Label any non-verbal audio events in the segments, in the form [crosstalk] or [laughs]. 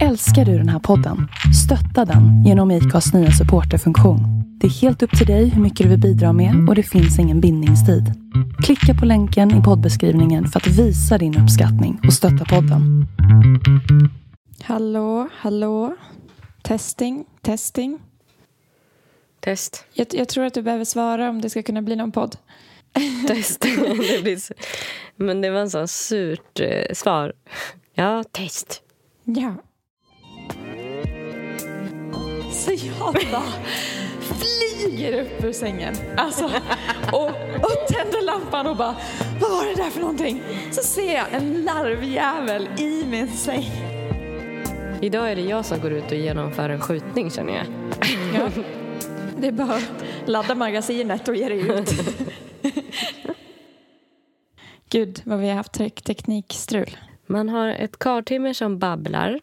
Älskar du den här podden? Stötta den genom IKAs nya supporterfunktion. Det är helt upp till dig hur mycket du vill bidra med och det finns ingen bindningstid. Klicka på länken i poddbeskrivningen för att visa din uppskattning och stötta podden. Hallå, hallå. Testing, testing. Test. Jag, jag tror att du behöver svara om det ska kunna bli någon podd. [laughs] Test. det blir så. Men det var en sån surt eh, svar. Ja, test. Ja. Så jag bara flyger upp ur sängen alltså, och, och tänder lampan och bara Vad var det där för någonting? Så ser jag en larvjävel i min säng. Idag är det jag som går ut och genomför en skjutning känner jag. Ja. Det är bara att ladda magasinet och ge det ut. Gud vad vi har haft te- teknikstrul. Man har ett kartimmer som babblar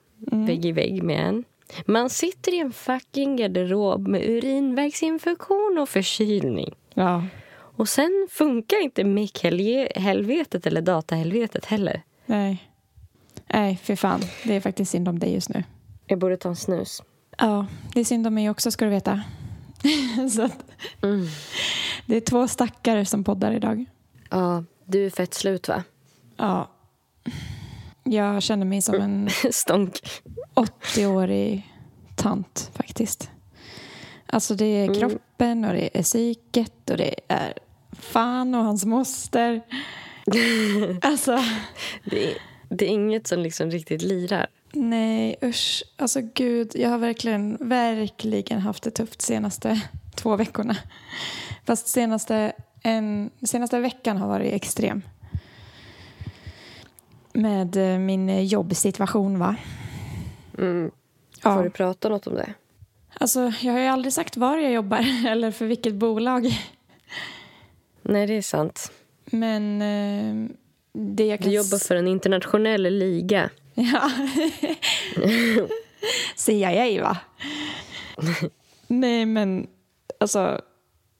vägg i vägg med en. Man sitter i en fucking garderob med urinvägsinfektion och förkylning. Ja. Och sen funkar inte mick-helvetet eller datahelvetet heller. Nej. Nej, för fan. Det är faktiskt synd om dig just nu. Jag borde ta en snus. Ja, det är synd om mig också ska du veta. [laughs] Så att Mm. det är två stackare som poddar idag. Ja, du är fett slut va? Ja. Jag känner mig som en [laughs] Stånk. 80-årig tant faktiskt. Alltså det är Mm. kroppen och det är psyket och det är fan och hans moster. [laughs] Alltså, Det är, det är inget som liksom riktigt lirar. nej usch. Alltså gud, jag har verkligen, verkligen haft det tufft senaste två veckorna. Fast senaste, en, senaste veckan har varit extrem. Med eh, min jobbsituation va. Mm. Ja. Får du prata något om det? Alltså, jag har ju aldrig sagt var jag jobbar [laughs] eller för vilket bolag. Nej, det är sant. Men eh, det jag Du kan... jobbar för en internationell liga. [laughs] Ja. CIA, va? [laughs] Nej, men alltså,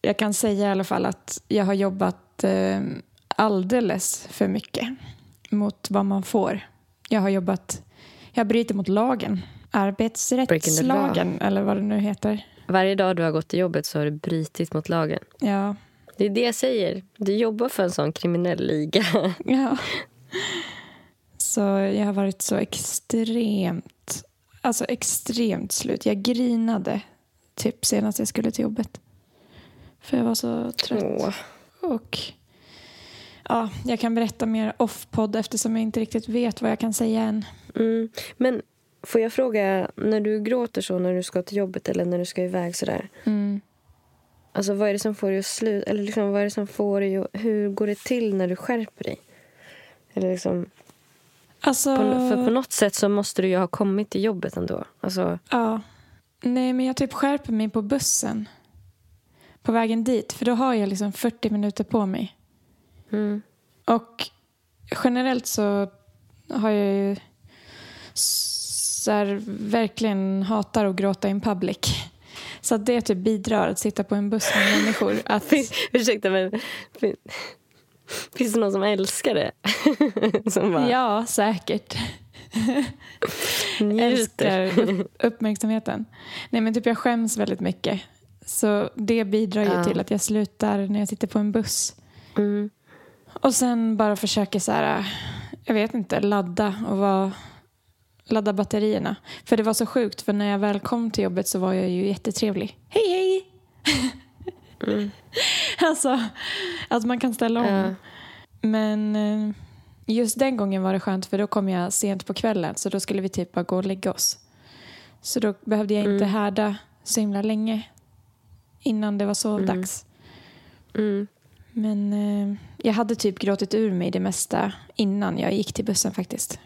jag kan säga i alla fall att jag har jobbat eh, alldeles för mycket mot vad man får. Jag har jobbat... Jag bryter mot lagen. Arbetsrättslagen, eller vad det nu heter. Varje dag du har gått till jobbet så har du brutit mot lagen. Ja. Det är det jag säger. Du jobbar för en sån kriminell liga. [laughs] Ja. Så jag har varit så extremt, alltså extremt slut. Jag grinade typ senast jag skulle till jobbet. För jag var så trött. Åh. Och ja, jag kan berätta mer off-podd eftersom jag inte riktigt vet vad jag kan säga än. Mm. Men får jag fråga, när du gråter så när du ska till jobbet eller när du ska iväg sådär. Mm. Alltså vad är det som får dig att sluta? Eller liksom, vad är det som får dig att, Hur går det till när du skärper dig? Eller liksom, Alltså, på, för på något sätt så måste du ju ha kommit till jobbet ändå. Alltså, ja. Nej, men jag typ skärper mig på bussen. På vägen dit, för då har jag liksom 40 minuter på mig. Mm. Och generellt så har jag ju så här, verkligen hatar att gråta in public. Så att det typ bidrar att sitta på en buss med människor. [laughs] Att, Ursäkta men fin- finns det någon som älskar det? [laughs] som bara ja, säkert. Älskar upp, [laughs] uppmärksamheten. Nej men typ jag skäms väldigt mycket. Så det bidrar ju Ja. till att jag slutar när jag sitter på en buss. Mm. Och sen bara försöker så här, jag vet inte, ladda och vara, ladda batterierna. För det var så sjukt, för när jag väl kom till jobbet så var jag ju jättetrevlig. Hej, hej! [laughs] Mm. alltså, att man kan ställa om. Ja. Men eh, just den gången var det skönt, för då kom jag sent på kvällen. Så då skulle vi typ bara gå och lägga oss. Så då behövde jag inte Mm. härda så himla länge innan det var sovdags. Mm. Men eh, jag hade typ gråtit ur mig det mesta innan jag gick till bussen faktiskt.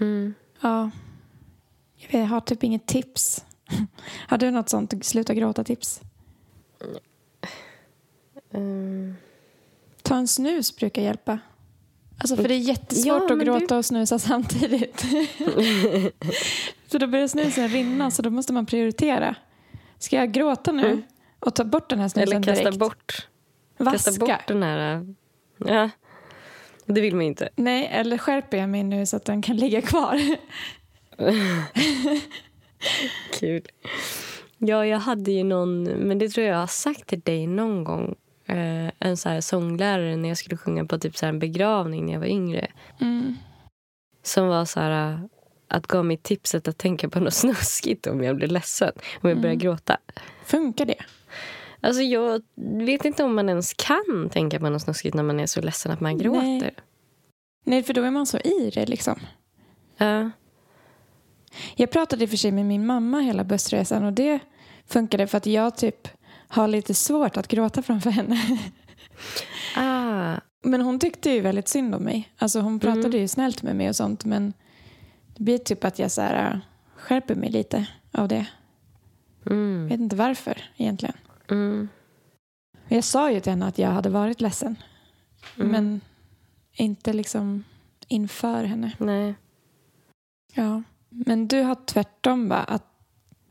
Mm. Ja. Jag har typ inget tips. [laughs] Har du något sånt sluta gråta-tips? Mm. Ta en snus brukar hjälpa. Alltså för det är jättesvårt Ja, att gråta och snusa samtidigt. [laughs] så då börjar snusen rinna så då måste man prioritera. Ska jag gråta nu Mm. och ta bort den här snusen Eller kasta direkt? bort, Vaska? kasta bort den här... Ja, det vill man inte. Nej, eller skärper jag mig nu så att den kan ligga kvar? [laughs] Kul. Ja, jag hade ju någon, men det tror jag har sagt till dig någon gång. Eh, en så här sånglärare när jag skulle sjunga på typ så en begravning när jag var yngre. Mm. Som var så här, att gav mig tipset att tänka på något [laughs] snuskigt om jag blev ledsen. Om jag började Mm. gråta. Funkar det? Alltså jag vet inte om man ens kan tänka på något snuskigt när man är så ledsen att man Nej. gråter. Nej, för då är man så i det liksom. Ja. Jag pratade i och för sig med min mamma hela bussresan och det funkade för att jag typ har lite svårt att gråta framför henne. Ah, Men hon tyckte ju väldigt synd om mig. Alltså hon pratade Mm. ju snällt med mig och sånt men det blir typ att jag så här, äh, skärper mig lite av det. mm, vet inte varför egentligen. Mm, Jag sa ju till henne att jag hade varit ledsen. Mm. Men inte liksom inför henne. nej. Ja. Men du har tvärtom va? Att,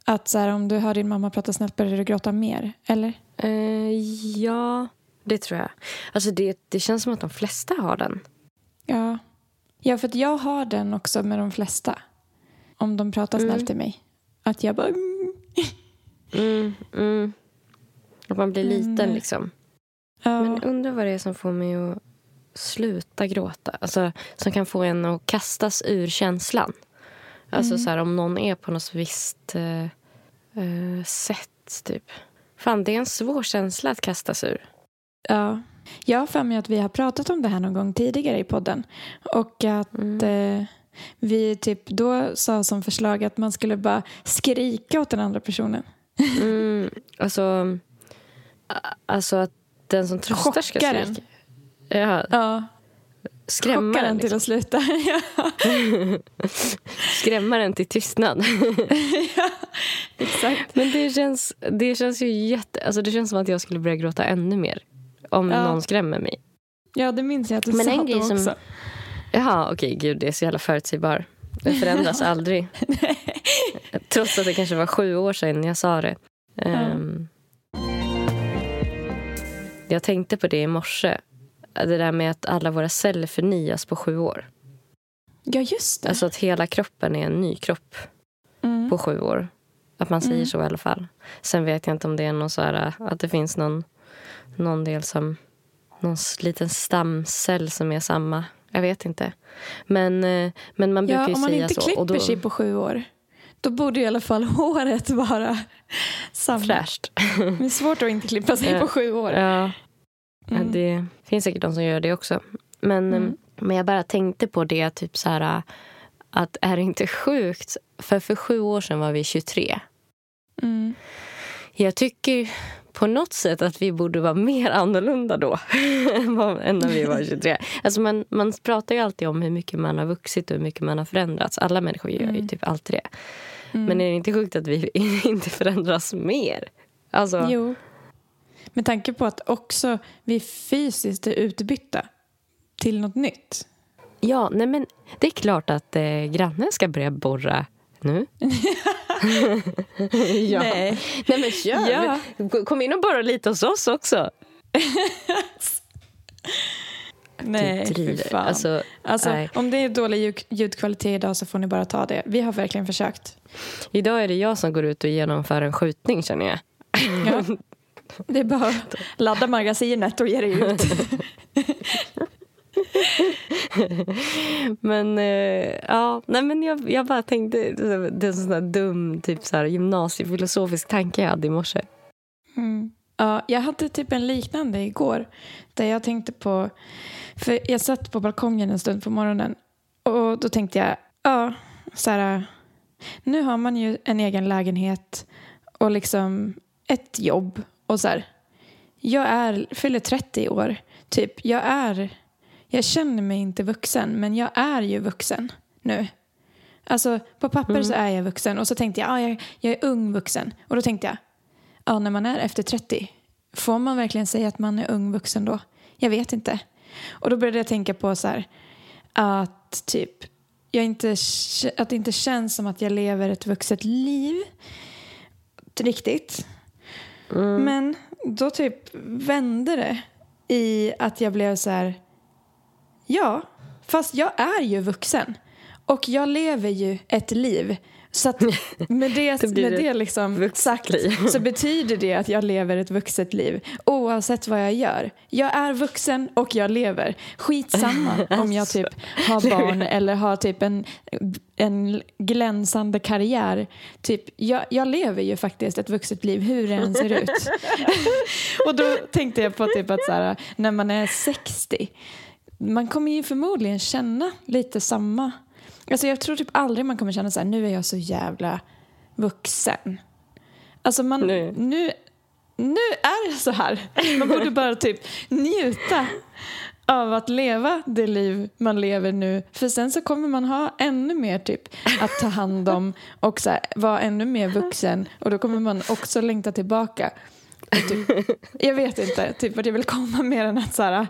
att så här, om du hör din mamma prata snällt börjar du gråta mer? Eller? Eh, ja, det tror jag. Alltså det, det känns som att de flesta har den. Ja. Ja, för jag har den också med de flesta. Om de pratar snällt Mm. till mig. Att jag bara... Mm. Mm, mm. Att man blir Men, liten eh, liksom. Ja. Men undrar vad det är som får mig att sluta gråta. Alltså, som kan få en att kastas ur känslan. Alltså Mm. så här, om någon är på något visst eh, eh, sätt, typ. Fan, det är en svår känsla att kastas ur. ja. Jag har för mig att vi har pratat om det här någon gång tidigare i podden. Och att Mm. eh, vi typ då sa som förslag att man skulle bara skrika åt den andra personen. Mm, alltså, alltså att den som tröstar ska Chocka den. skrika. Ja, Ja, skrämma chocka den, den till liksom. att sluta. [laughs] ja, skrämma den till tystnad. [laughs] ja, exakt. Men det känns, det känns ju jätte... Alltså det känns som att jag skulle börja gråta ännu mer. Om Ja. någon skrämmer mig. Ja, det minns jag att du Men sa en grej som- också. Jaha, okej, gud, det är så jävla förutsägbar. Det förändras [laughs] aldrig. Trots att det kanske var sju år sedan jag sa det. Ehm, jag tänkte på det i morse. Det där med att alla våra celler förnyas på sju år. Ja, just det. Alltså att hela kroppen är en ny kropp mm. på sju år. Att man säger Mm. så i alla fall. Sen vet jag inte om det är någon så här, att det finns någon, någon del som... Någon liten stamcell som är samma. Jag vet inte. Men, eh, men man brukar Ja, ju om man säga inte så. klipper då, sig på sju år då borde i alla fall [laughs] håret vara samma. Fräscht. Det är svårt att inte klippa sig [laughs] på sju år. Ja, Mm. det finns säkert de som gör det också. Men, Mm. eh, men jag bara tänkte på det, typ så här, att är det inte sjukt? För för sju år sedan var vi 23. Mm. Jag tycker på något sätt att vi borde vara mer annorlunda då [laughs] än när vi var [laughs] 23. Alltså man, man pratar ju alltid om hur mycket man har vuxit och hur mycket man har förändrats. Alla människor gör ju Mm. typ alltid det. Mm. Men är det inte sjukt att vi [laughs] inte förändras mer? Alltså, Jo. Med tanke på att också vi fysiskt är utbytta till något nytt. Ja, nej men det är klart att eh, grannen ska börja borra nu. [laughs] [laughs] ja. Nej. nej men kör! Ja. Kom in och borra lite hos oss också. [laughs] Nej, fy fan. Alltså, Alltså, om det är dålig ljud- ljudkvalitet idag så får ni bara ta det. Vi har verkligen försökt. idag är det jag som går ut och genomför en skjutning känner jag. Ja. Det är bara att ladda magasinet och ge det ut. [laughs] Men eh, ja, nej men jag, jag bara tänkte, det är en sån där dum typ så här, gymnasiefilosofisk tanke jag hade i morse. Mm. Ja, jag hade typ en liknande igår. Där jag tänkte på... För jag satt på balkongen en stund på morgonen. Och då tänkte jag, ja, så här... Nu har man ju en egen lägenhet och liksom ett jobb. Och så här, jag är, fyller 30 år. Typ, jag är... Jag känner mig inte vuxen, men jag är ju vuxen nu. Alltså, på papper så är jag vuxen. Och så tänkte jag, ja, jag, jag är ung vuxen. Och då tänkte jag, ja, när man är efter 30, får man verkligen säga att man är ung vuxen då? Jag vet inte. Och då började jag tänka på så här, att typ, jag inte, att det inte känns som att jag lever ett vuxet liv riktigt. Mm. Men då typ vände det i att jag blev så här, ja, fast jag är ju vuxen. och jag lever ju ett liv. Så att [laughs] med det, Det med det liksom sagt [laughs] så betyder det att jag lever ett vuxet liv oavsett vad jag gör. Jag är vuxen och jag lever. Skitsamma [laughs] om jag typ har barn eller har typ en, en glänsande karriär. Typ, jag, jag lever ju faktiskt ett vuxet liv hur det än ser ut. och då tänkte jag på typ att så här, när man är 60 man kommer ju förmodligen känna lite samma. Alltså jag tror typ aldrig man kommer känna så här, nu är jag så jävla vuxen. Alltså man, Nej. nu, nu är det så här. Man borde bara typ njuta av att leva det liv man lever nu. För sen så kommer man ha ännu mer typ att ta hand om och så här, vara ännu mer vuxen. Och då kommer man också längta tillbaka. Typ, jag vet inte typ att jag vill komma mer än att så här,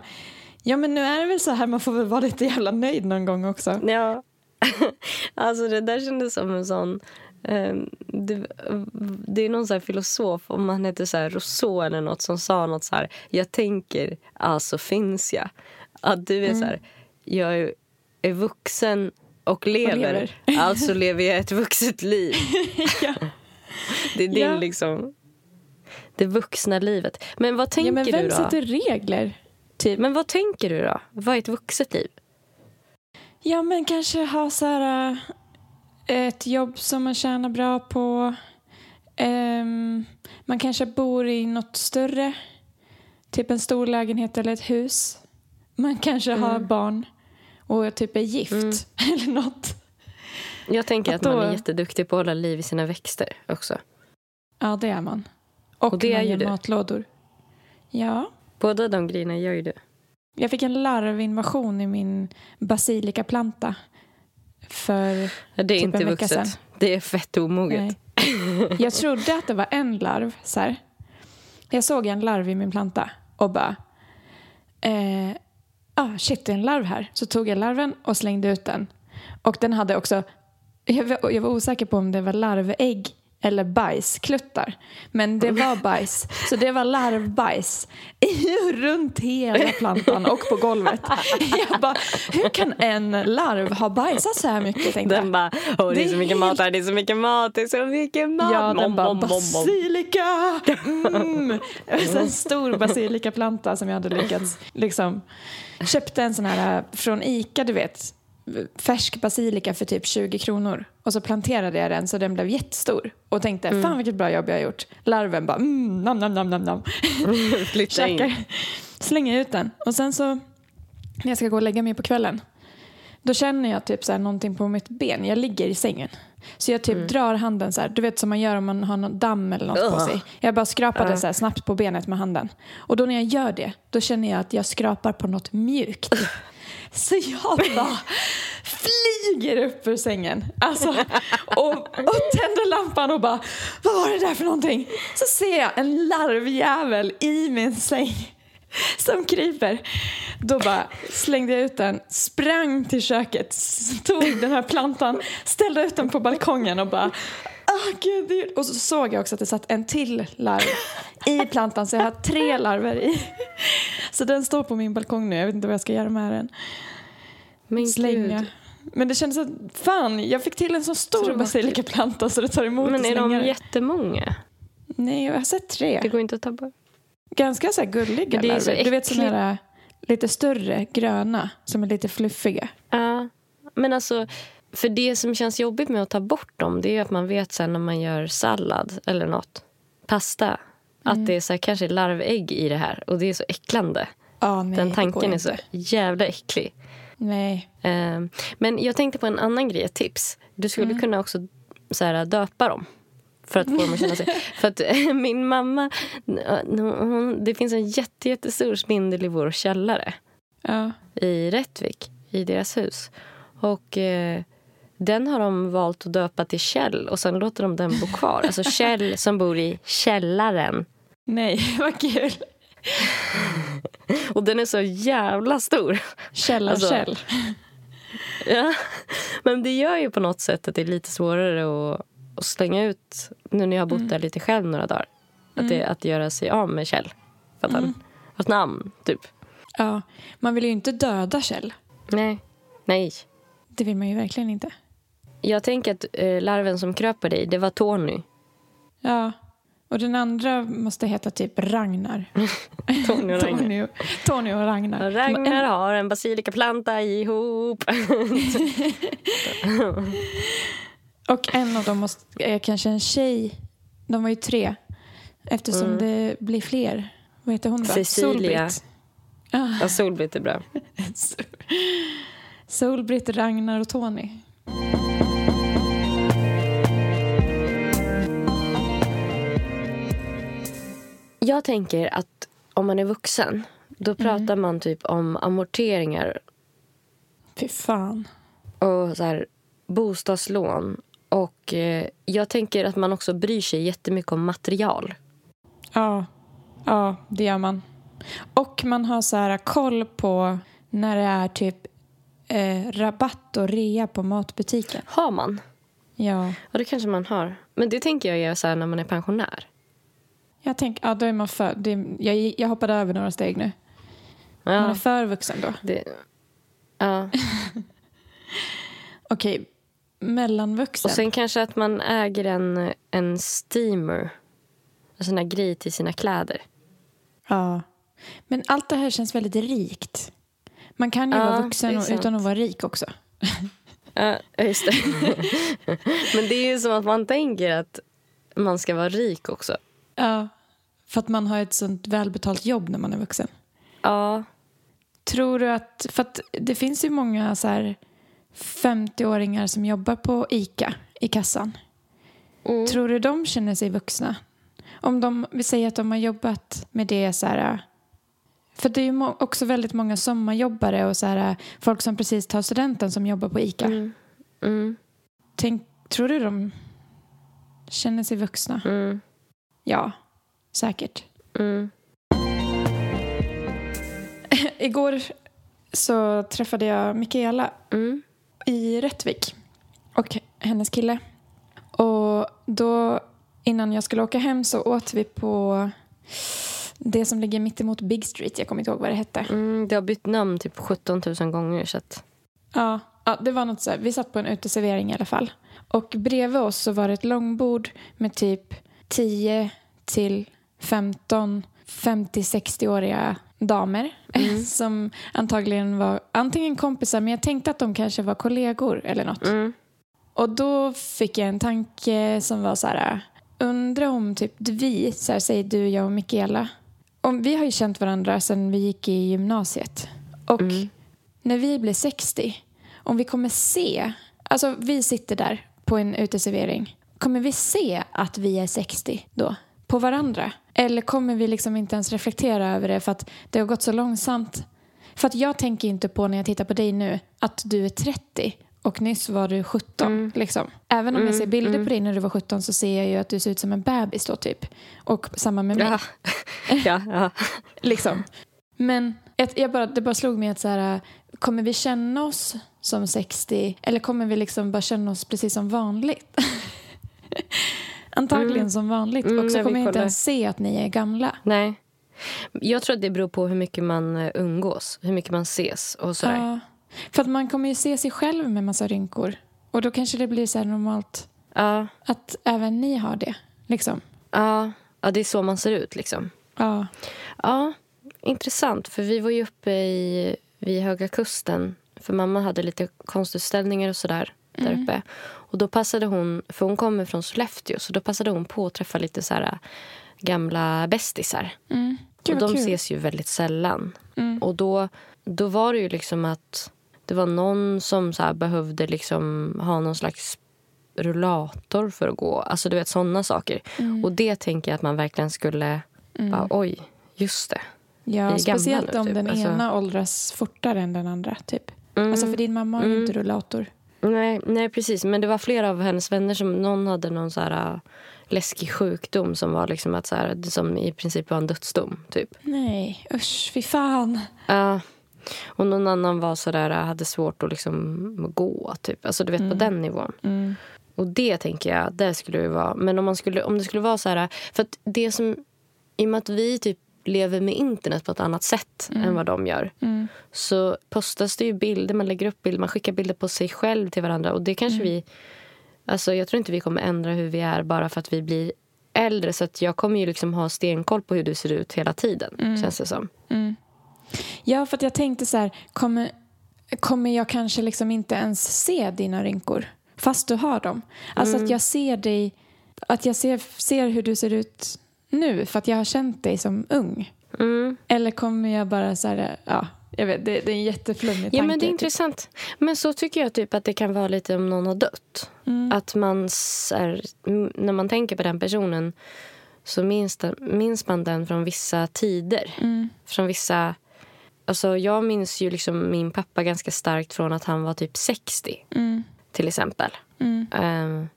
ja men nu är det väl så här, man får väl vara lite jävla nöjd någon gång också. Ja. [laughs] alltså det där kändes som en sån... ehm, det, det är någon så filosof, om han heter så här Rousseau eller något som sa något så här. Jag tänker, alltså finns jag. Att du är så här, jag är, är vuxen och lever, lever. alltså lever jag ett vuxet liv. [laughs] ja. Det är din Ja. liksom... Det vuxna livet. Men vad tänker ja, men vem du då? sätter regler? Typ. Men vad tänker du då? Vad är ett vuxet liv? Ja, men kanske ha så här, äh, ett jobb som man tjänar bra på. Ehm, man kanske bor i något större, typ en stor lägenhet eller ett hus. Man kanske har barn och typ är gift [laughs] eller något. Jag tänker Att att man då- är jätteduktig på att hålla liv i sina växter också. Ja, det är man. Och, Och det man gör matlådor. Ja. Båda de grejerna gör ju du. Jag fick en larvinvasion i min basilikaplanta för Det är Typ inte en vecka vuxet. sedan. Det är fett omoget. Nej. Jag trodde att det var en larv. Så här. Jag såg en larv i min planta och bara... Eh, ah, shit, det är en larv här. Så tog jag larven och slängde ut den. Och den hade också... Jag var, jag var osäker på om det var larvägg eller bajskluttar. Men det var [laughs] bajs. Så det var larvbajs i- [laughs] runt hela plantan och på golvet. [laughs] Jag bara, hur kan en larv ha bajsat så här mycket? Tänkte. Den bara, åh det är så mycket mat här, det är så mycket mat, det är så mycket mat. Ja, den bara basilika! Mm. En stor basilikaplanta som jag hade lyckats liksom köpte en sån här från Ica, du vet färsk basilika för typ 20 kronor och så planterade jag den så den blev jättestor och tänkte Mm. fan vilket bra jobb jag har gjort. Larven bara mm, nam nam nam nam nam. [laughs] Flytta in. Slänger ut den och sen så när jag ska gå och lägga mig på kvällen då känner jag typ så här någonting på mitt ben. Jag ligger i sängen. Så jag typ drar handen så här, du vet som man gör om man har någon damm eller något på Ugh. sig. Jag bara skrapade så här snabbt på benet med handen. Och då när jag gör det, då känner jag att jag skrapar på något mjukt. [laughs] Så jag bara flyger upp ur sängen alltså, och, och tänder lampan och bara Vad var det där för någonting? Så ser jag en larvjävel i min säng som kryper. Då bara slängde jag ut den, sprang till köket, tog den här plantan, ställde ut den på balkongen och bara Åh, gud, det. Och så såg jag också att det satt en till larv i plantan så jag har tre larver i. Så den står på min balkong nu, jag vet inte vad jag ska göra med den. Men Slänga. gud. Men det kändes att fan, jag fick till en så stor basilikaplanta så det tar emot Men är de det. jättemånga? Nej, jag har sett tre. Det går inte att ta bort. Ganska så här gulliga det är larver. Du vet sådana här lite större, gröna, som är lite fluffiga. Ja, men alltså... För det som känns jobbigt med att ta bort dem det är att man vet sen när man gör sallad eller något, pasta, att det är så här, kanske larvägg i det här och det är så äcklande. Ah, nej, Den tanken är så jävla äcklig. Nej. Eh, Men jag tänkte på en annan grej, ett tips. Du skulle kunna också så här, döpa dem. För att få dem att känna sig... [laughs] För att eh, min mamma... Hon, det finns en jätte, jättestor spindel i vår källare Ja. i Rättvik, i deras hus. Och eh, den har de valt att döpa till Kjell och sen låter de den bo kvar. Alltså Kjell som bor i källaren. Nej, [laughs] vad kul. Och den är så jävla stor. Källar Alltså. [laughs] Ja, men det gör ju på något sätt att det är lite svårare att, att slänga ut nu när jag har bott där lite själv några dagar. Att, det, att göra sig av med Kjell. För att han har ett namn, typ. Ja, man vill ju inte döda Kjell. Nej. Nej. Det vill man ju verkligen inte. Jag tänker att eh, larven som kröp på dig, det var Tony. Ja. Och den andra måste heta typ Ragnar. [laughs] Tony och Ragnar. Tony, och, Tony och Ragnar. Ragnar har en basilikaplanta ihop. [laughs] Och en av dem måste, är kanske en tjej. De var ju tre. Eftersom Mm. det blir fler. Vad heter hon då? Cecilia. Solbritt. Ja, Solbritt är bra. [laughs] Solbritt, Ragnar och Tony. Jag tänker att om man är vuxen, då pratar man typ om amorteringar Fy fan. och så här, bostadslån. Och eh, jag tänker att man också bryr sig jättemycket om material. Ja, ja, det gör man. Och man har så här koll på när det är typ eh, rabatt och rea på matbutiken. Har man? Ja, Ja, det kanske man har. Men det tänker jag är så här när man är pensionär. Jag tänker, ja då är man för, det, jag, jag hoppade över några steg nu. Man är Ja, för vuxen då. det, ja. [laughs] Okej, mellanvuxen. Och sen kanske att man äger en, en steamer. En sån här grej till sina kläder. Ja. Men allt det här känns väldigt rikt. Man kan ju Ja, vara vuxen och, utan att vara rik också. Ja, just det. [laughs] Men det är ju som att man tänker att man ska vara rik också. Ja. För att man har ett sånt välbetalt jobb när man är vuxen. Ja. Tror du att, för att det finns ju många så här 50-åringar som jobbar på ICA i kassan. Mm. Tror du de känner sig vuxna? Om de, vi säger att de har jobbat med det så här... För det är ju också väldigt många sommarjobbare och så här, folk som precis tar studenten som jobbar på ICA. Mm. Mm. Tänk, tror du de känner sig vuxna? Mm. Ja, säkert. Mm. [laughs] Igår så träffade jag Mikaela Mm. i Rättvik och hennes kille. Och då innan jag skulle åka hem så åt vi på det som ligger mitt emot Big Street. Jag kommer inte ihåg vad det hette. Mm. Det har bytt namn typ 17 000 gånger. Så att... Ja, ja det var något så här. Vi satt på en uteservering i alla fall. Och bredvid oss så var det ett långbord med typ 10 till 15 50-60-åriga damer [laughs] som antagligen var antingen kompisar men jag tänkte att de kanske var kollegor eller något. Mm. Och då fick jag en tanke som var så här, undra om typ vi, så här, säger du, jag och Mikaela, om, vi har ju känt varandra sedan vi gick i gymnasiet. Och Mm. när vi blir 60, om vi kommer se, alltså vi sitter där på en uteservering, kommer vi se att vi är 60 då? På varandra? Eller kommer vi liksom inte ens reflektera över det för att det har gått så långsamt? För att jag tänker inte på när jag tittar på dig nu att du är 30 och nyss var du 17. Liksom. Även om jag ser bilder på dig när du var 17 så ser jag ju att du ser ut som en bebis då typ. Och samma med mig. Ja. [laughs] ja, ja. Liksom. Men ett, jag bara, det bara slog mig att så här, kommer vi känna oss som 60 eller kommer vi liksom bara känna oss precis som vanligt? [laughs] Antagligen som vanligt. Mm, och så kommer jag inte ens se att ni är gamla. Nej. Jag tror att det beror på hur mycket man eh, umgås, hur mycket man ses och sådär. Ja. För att man kommer ju se sig själv med massa rynkor. Och då kanske det blir så normalt Ja, att även ni har det. Liksom. ja, ja, det är så man ser ut liksom. Ja. Ja, intressant. För vi var ju uppe i, vid Höga Kusten. För mamma hade lite konstutställningar och sådär där uppe. Och då passade hon, för hon kommer från Sollefteå, så då passade hon på att träffa lite så här gamla bästisar. Mm. Och de kul. ses ju väldigt sällan. Mm. Och då, då var det ju liksom att det var någon som så behövde liksom ha någon slags rullator för att gå. Alltså du vet sådana saker. Mm. Och det tänker jag att man verkligen skulle... Bara, Oj, just det. Ja, speciellt nu, om typ. den Alltså- ena åldras fortare än den andra. Typ. Mm. Alltså för din mamma har ju Mm. inte rullator. Nej, nej, precis. Men det var flera av hennes vänner som... Någon hade någon så här äh, läskig sjukdom som var liksom att så här, som i princip var en dödsdom. Typ. Nej, usch, fy fan. Ja. och någon annan var så där, hade svårt att liksom gå. Typ. Alltså du vet på den nivån. Mm. Och det tänker jag, det skulle det vara. Men om, man skulle, om det skulle vara så här... För att det som... I och med att vi typ lever med internet på ett annat sätt än vad de gör. Mm. Så postas det ju bilder, man lägger upp bilder, man skickar bilder på sig själv till varandra. Och det kanske vi... Alltså jag tror inte vi kommer ändra hur vi är bara för att vi blir äldre. Så att jag kommer ju liksom ha stenkoll på hur du ser ut hela tiden, känns det som. Ja, för jag tänkte så här, kommer, kommer jag kanske liksom inte ens se dina rynkor fast du har dem? Alltså att jag ser dig, att jag ser, ser hur du ser ut nu för att jag har känt dig som ung. Mm. Eller kommer jag bara så här, ja, jag vet, det, det är en jätteflummig tanke. Ja, men det är typ. intressant. Men så tycker jag typ att det kan vara lite om någon har dött. Att man, här, när man tänker på den personen så minns, den, minns man den från vissa tider. Från vissa... Alltså jag minns ju liksom min pappa ganska starkt från att han var typ 60, Mm. till exempel. Ehm,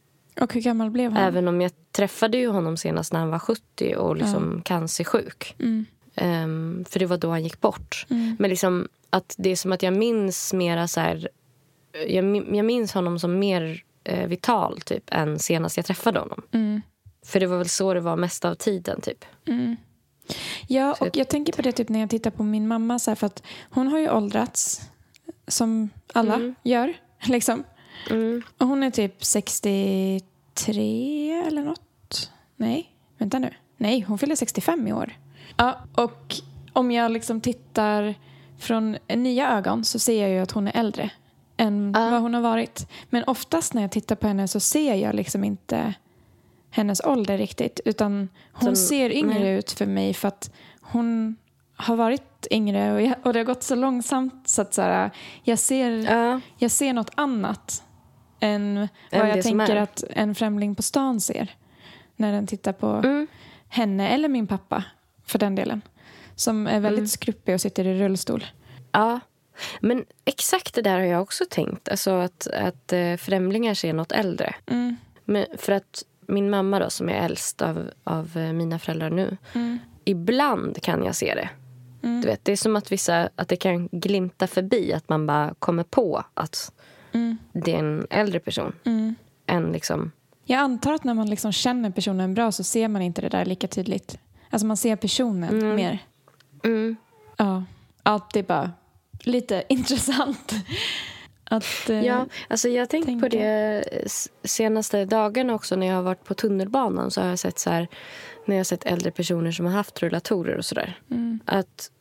Och hur gammal blev han? även om jag träffade ju honom senast när han var 70 och liksom cancersjuk. Mm. Ehm, för det var då han gick bort. Men liksom att det är som att jag minns mera så här, jag, jag minns honom som mer eh, vital typ än senast jag träffade honom. Mm. För det var väl så det var mest av tiden typ. Ja, Så och jag tänker på det typ när jag tittar på min mamma. Så här, för att hon har ju åldrats som alla gör. [laughs] Liksom. Mm. Och hon är typ 63 eller något. Nej, vänta nu. Nej, hon fyller 65 i år. Ja, och om jag liksom tittar från nya ögon så ser jag ju att hon är äldre än Ja. vad hon har varit. Men oftast när jag tittar på henne så ser jag liksom inte hennes ålder riktigt. Utan hon Som- ser yngre nej. ut för mig för att hon har varit yngre och, jag, och det har gått så långsamt så att så här, jag, ser, Ja. jag ser något annat än Än vad jag tänker att en främling på stan ser när den tittar på Mm. henne eller min pappa för den delen. Som är väldigt Mm. skruppig och sitter i rullstol. ja. Men exakt det där har jag också tänkt. Alltså att, att eh, främlingar ser något äldre. Mm. Men för att min mamma då, som är äldst av, av eh, mina föräldrar nu. Mm. Ibland kan jag se det. Du vet, det är som att, vissa, att det kan glimta förbi. Att man bara kommer på att Mm. det är en äldre person. Mm. Än liksom, Jag antar att när man liksom känner personen bra så ser man inte det där lika tydligt. Alltså man ser personen mer. mm, Ja. det är bara lite [laughs] intressant. Att, eh, Ja, alltså jag har tänkt på tänka. det s- senaste dagarna också när jag har varit på tunnelbanan. Så har jag sett så här, när jag har sett äldre personer som har haft rullatorer och sådär. Mm. Att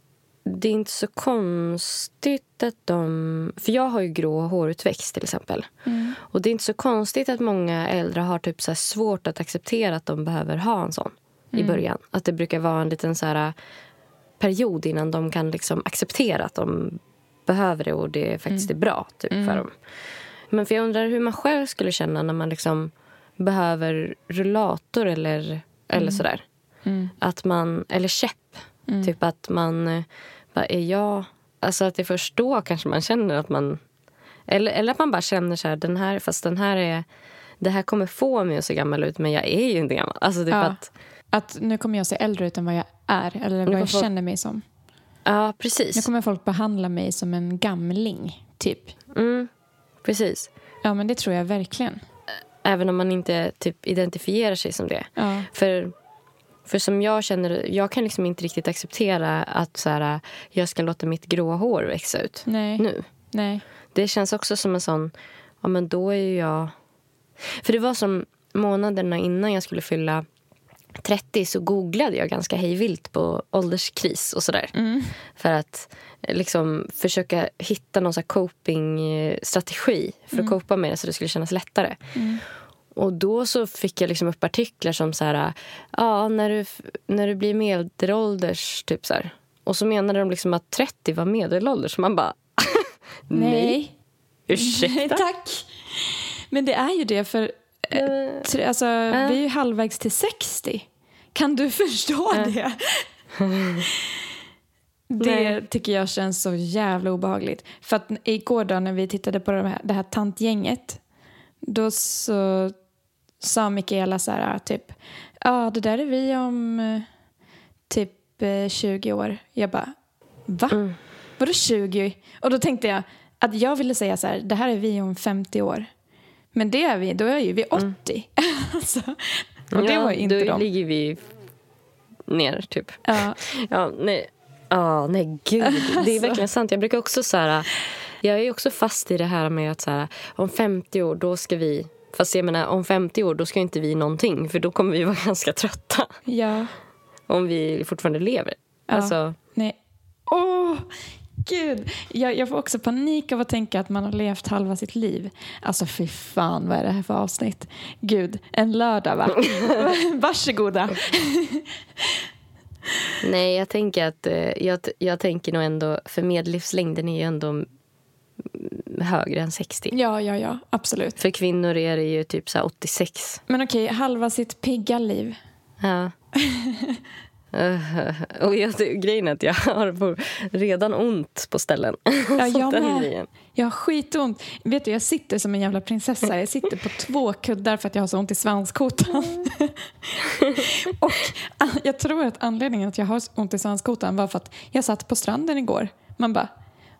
det är inte så konstigt att de... För jag har ju grå hårutväxt till exempel. Mm. Och det är inte så konstigt att många äldre har typ så svårt att acceptera att de behöver ha en sån Mm. i början. Att det brukar vara en liten så här period innan de kan liksom acceptera att de behöver det och det faktiskt är bra typ, för dem. Men för jag undrar hur man själv skulle känna när man liksom behöver rullator eller, eller sådär. Mm. Att man, eller käpp. Typ att man, bara, är jag... Alltså att det är först då kanske man känner att man... Eller, eller att man bara känner så här, den här, fast den här är... Det här kommer få mig att se gammal ut, men jag är ju inte gammal. Alltså typ Ja. att... Att nu kommer jag se äldre ut än vad jag är. Eller vad jag folk- känner mig som. Ja, Nu precis. kommer folk behandla mig som en gamling, typ. Mm, precis. Ja, men det tror jag verkligen. Även om man inte typ identifierar sig som det. Ja. För, för som jag känner, jag kan liksom inte riktigt acceptera att så här, jag ska låta mitt gråa hår växa ut Nej. nu. Nej. Det känns också som en sån, ja men då är jag... För det var som månaderna innan jag skulle fylla 30 så googlade jag ganska hejvilt på ålderskris och sådär. För att eh, liksom försöka hitta någon coping-strategi för att copa med det så det skulle kännas lättare. Och då så fick jag liksom upp artiklar som så här, ja, när du, när du blir medelålders, typ så här. Och så menade de liksom att 30 var medelålders. Så man bara, [laughs] nej, Nej. ursäkta. [laughs] Tack. Men det är ju det, för eh, tre- alltså, vi är ju halvvägs till 60. Kan du [laughs] förstå det? Det Nej. tycker jag känns så jävla obehagligt. För att igår då när vi tittade på det här, det här tantgänget då så sa Mikaela så här typ ja det där är vi om eh, typ eh, 20 år. Jag bara va? Vadå 20? Och då tänkte jag att jag ville säga så här det här är vi om 50 år. Men det är vi, då är ju vi 80. [laughs] alltså, och det Ja, var inte då de. ligger vi ner, typ. Ja. [laughs] Ja, nej. Ja, nej gud. [laughs] Det är verkligen sant. Jag brukar också så här... Jag är också fast i det här med att så här, om 50 år, då ska vi... Fast jag menar, om 50 år, då ska inte vi någonting. För då kommer vi vara [laughs] ganska trötta. ja. Om vi fortfarande lever. Ja. Alltså, Nej. Åh, gud. Jag, jag får också panik av att tänka att man har levt halva sitt liv. Alltså fy fan, vad är det här för avsnitt? Gud, en lördag va? [laughs] Varsågoda. nej, jag tänker att... eh, Jag, jag tänker nog ändå... För medellivslängden är ju ändå högre än 60. Ja, ja, ja, absolut. För kvinnor är det ju typ så här 86. Men okej, halva sitt pigga liv. Ja. [laughs] Och jag, grejen är att jag har redan ont på ställen. Ja, [laughs] jag med. Jag har skitont. Vet du, jag sitter som en jävla prinsessa. Jag sitter på två kuddar för att jag har så ont i svanskotan. [laughs] och jag tror att anledningen att jag har ont i svanskotan var för att jag satt på stranden igår. Man bara,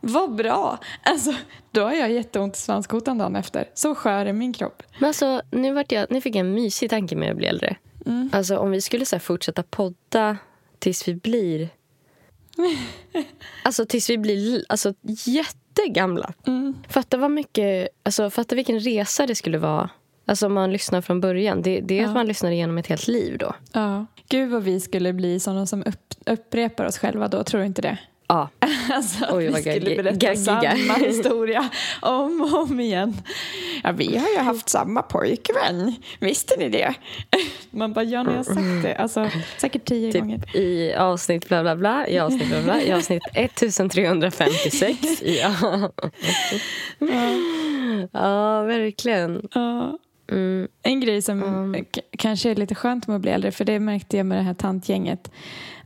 vad bra! Alltså, då har jag jätteont i svanskotan dagen efter. Så skör är min kropp. Men alltså, nu, vart jag, nu fick jag en mysig tanke med att bli äldre. Alltså, om vi skulle så här, fortsätta podda tills vi blir... Alltså tills vi blir li- alltså, jättegamla. Fatta vad mycket... Alltså, fatta vilken resa det skulle vara. Alltså om man lyssnar från början. Det, det är att man lyssnar igenom ett helt liv då. Ja. Gud vad vi skulle bli sådana som upp, upprepar oss själva då, tror du inte det? Ja. [laughs] Alltså att Oj, vi skulle berätta gaggiga. samma historia om och om igen. Ja, vi har ju haft samma pojkvän. Visste ni det? Man bara, ja, ni har sagt det. Alltså, säkert tio gånger. Typ i avsnitt bla bla bla, i avsnitt bla bla, i avsnitt [laughs] 1356. [laughs] Ja, ja verkligen. Ja. Mm. En grej som k- kanske är lite skönt med att bli äldre, för det märkte jag med det här tantgänget,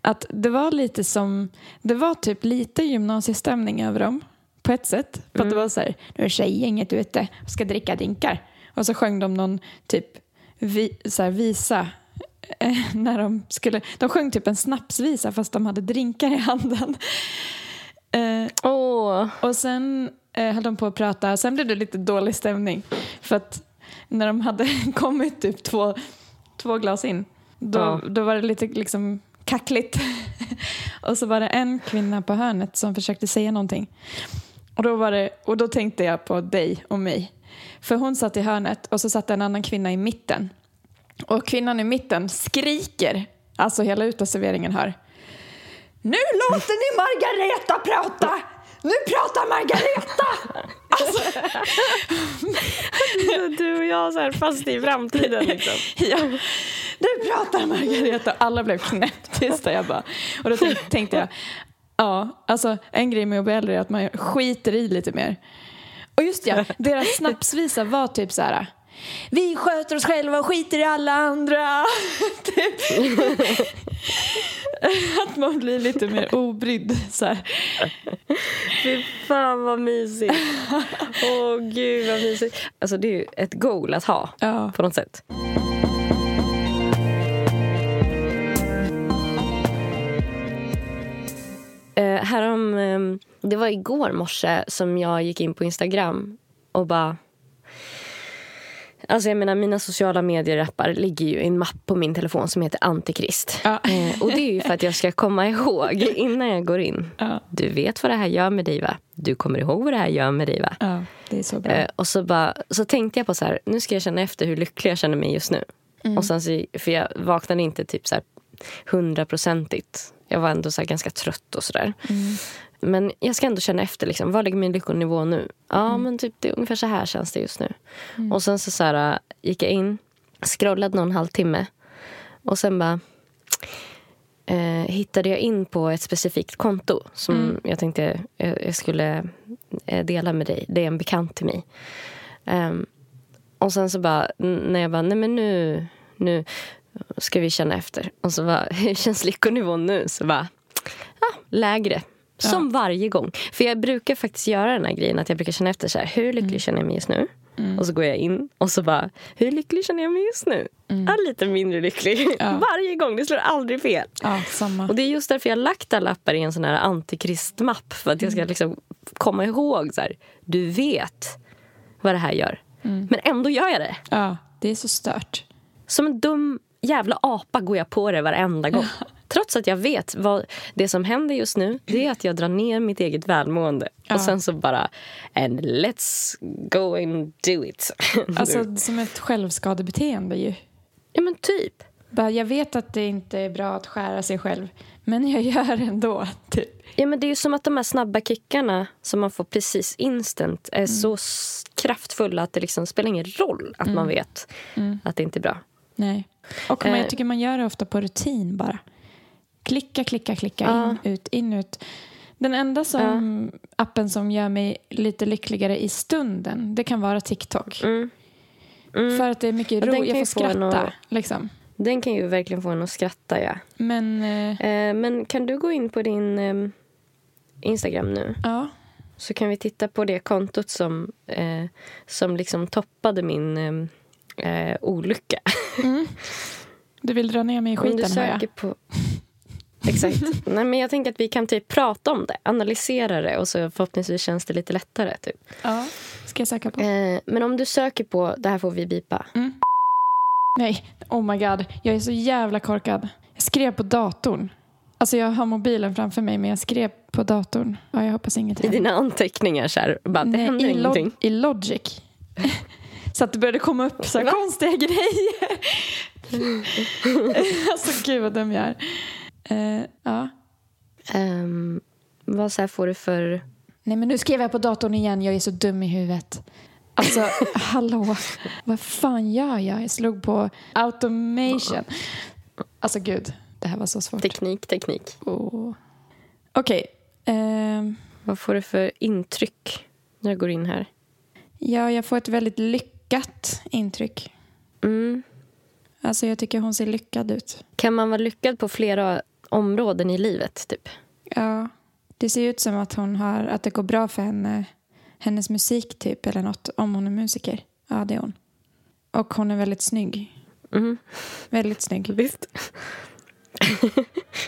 att det var lite som, det var typ lite gymnasiestämning över dem på ett sätt. För att det var så här, nu är tjejgänget ute och ska dricka drinkar. Och så sjöng de någon typ vi, så här, visa eh, [laughs] när de skulle, de sjöng typ en snapsvisa fast de hade drinkar i handen. Eh, Åh, och sen eh, höll de på att prata, sen blev det lite dålig stämning. För att när de hade [laughs] kommit typ två, två glas in, då, Ja. då var det lite liksom kackligt. [laughs] och så var det en kvinna på hörnet som försökte säga någonting. Och då, var det, och då tänkte jag på dig och mig. För hon satt i hörnet och så satt en annan kvinna i mitten. Och kvinnan i mitten skriker, alltså hela uteserveringen hör. Nu låter ni Margareta prata! Nu pratar Margareta! [laughs] Alltså, du och jag så här fast i framtiden liksom. [laughs] ja, nu pratar Margareta. Alla blev knäpptysta. Jag bara. Och då tänk, tänkte jag, ja, alltså en grej med att bli äldre är att man skiter i lite mer. Och just ja, deras snapsvisa var typ så här. Vi sköter oss själva och skiter i alla andra. [laughs] typ. Att man blir lite mer obrydd. Så här. Fy fan vad mysigt. [laughs] Åh gud vad mysigt. Alltså det är ju ett goal att ha Ja. på något sätt. Härom, ehm, det var igår morse som jag gick in på Instagram och bara... Alltså jag menar, mina sociala medier-appar ligger ju i en mapp på min telefon som heter Antikrist. Ja. Eh, och det är ju för att jag ska komma ihåg [laughs] innan jag går in. Ja. Du vet vad det här gör med dig va? Du kommer ihåg vad det här gör med dig va? ja, det är så bra. Eh, och så, bara, så tänkte jag på så här, nu ska jag känna efter hur lycklig jag känner mig just nu. Och sen så, för jag vaknade inte typ så här hundraprocentigt. Jag var ändå så ganska trött och sådär. Men jag ska ändå känna efter, liksom, vad ligger min lyckonivå nu? Ja, men typ det är ungefär så här känns det just nu. Och sen så, så här, gick jag in, scrollade någon halvtimme och sen bara eh, hittade jag in på ett specifikt konto som jag tänkte jag, jag skulle eh, dela med dig. Det är en bekant till mig. Ehm, och sen så bara, när jag bara, nej men nu, nu ska vi känna efter. Och så bara, [laughs] hur känns lyckonivån nu? Så bara, ja, lägre. Som varje gång. För jag brukar faktiskt göra den här grejen att jag brukar känna efter så här, hur lycklig känner jag mig just nu? Och så går jag in och så bara, hur lycklig känner jag mig just nu? Ja, lite mindre lycklig. [laughs] Ja. [laughs] Varje gång, det slår aldrig fel. Ja. Och det är just därför jag har lagt alla appar i en sån här antikristmapp. För att jag ska liksom komma ihåg så här, du vet vad det här gör. Men ändå gör jag det. Ja, det är så stört. Som en dum jävla apa går jag på det varenda gång. [laughs] Trots att jag vet vad det som händer just nu det är att jag drar ner mitt eget välmående. Ja. Och sen så bara, and let's go and do it. [laughs] Alltså som ett självskadebeteende ju. ja men typ. Bara, jag vet att det inte är bra att skära sig själv, men jag gör det ändå. [laughs] Typ. Ja, men det är ju som att de här snabba kickarna som man får precis instant är så s- kraftfulla att det liksom spelar ingen roll att man vet att det inte är bra. Nej. Och man, Eh. jag tycker man gör det ofta på rutin bara. Klicka, klicka, klicka, Ja. in, ut, in, ut. Den enda som, appen som gör mig lite lyckligare i stunden, det kan vara TikTok. Mm. För att det är mycket Och ro, jag får skratta. att- Liksom. Den kan ju verkligen få en att skratta. Ja. Men, eh, Eh, men kan du gå in på din eh, Instagram nu? ja. Så kan vi titta på det kontot som, eh, som liksom toppade min eh, olycka. Du vill dra ner mig i Om du skiten, söker på... Exakt. Nej, men jag tänker att vi kan typ prata om det, analysera det och så förhoppningsvis känns det lite lättare. Typ. Ja. Ska jag söka på? Eh, men om du söker på, det här får vi bipa. Nej, oh my god. Jag är så jävla korkad. Jag skrev på datorn. Alltså jag har mobilen framför mig men jag skrev på datorn. Ja, jag hoppas inget I dina anteckningar så här, bara, det Nej, händer i, ingenting. I Logic. [laughs] så att det började komma upp så konstiga [laughs] grejer. [laughs] alltså gud vad dum jag är. Eh, ja. Ehm, vad så här får du för... Nej men nu skrev jag på datorn igen. Jag är så dum i huvudet. Alltså [laughs] hallå. Vad fan gör jag? Jag slog på automation. Alltså gud. Det här var så svårt. Teknik, teknik. Oh. Okej. ehm, Vad får du för intryck när jag går in här? ja, jag får ett väldigt lyckat intryck. Mm. Alltså jag tycker hon ser lyckad ut. Kan man vara lyckad på flera områden i livet? Typ? Ja, det ser ut som att hon har, att det går bra för henne, hennes musik typ eller något, om hon är musiker. Ja, det är hon. Och hon är väldigt snygg. Mm. Väldigt snygg. Visst. [laughs]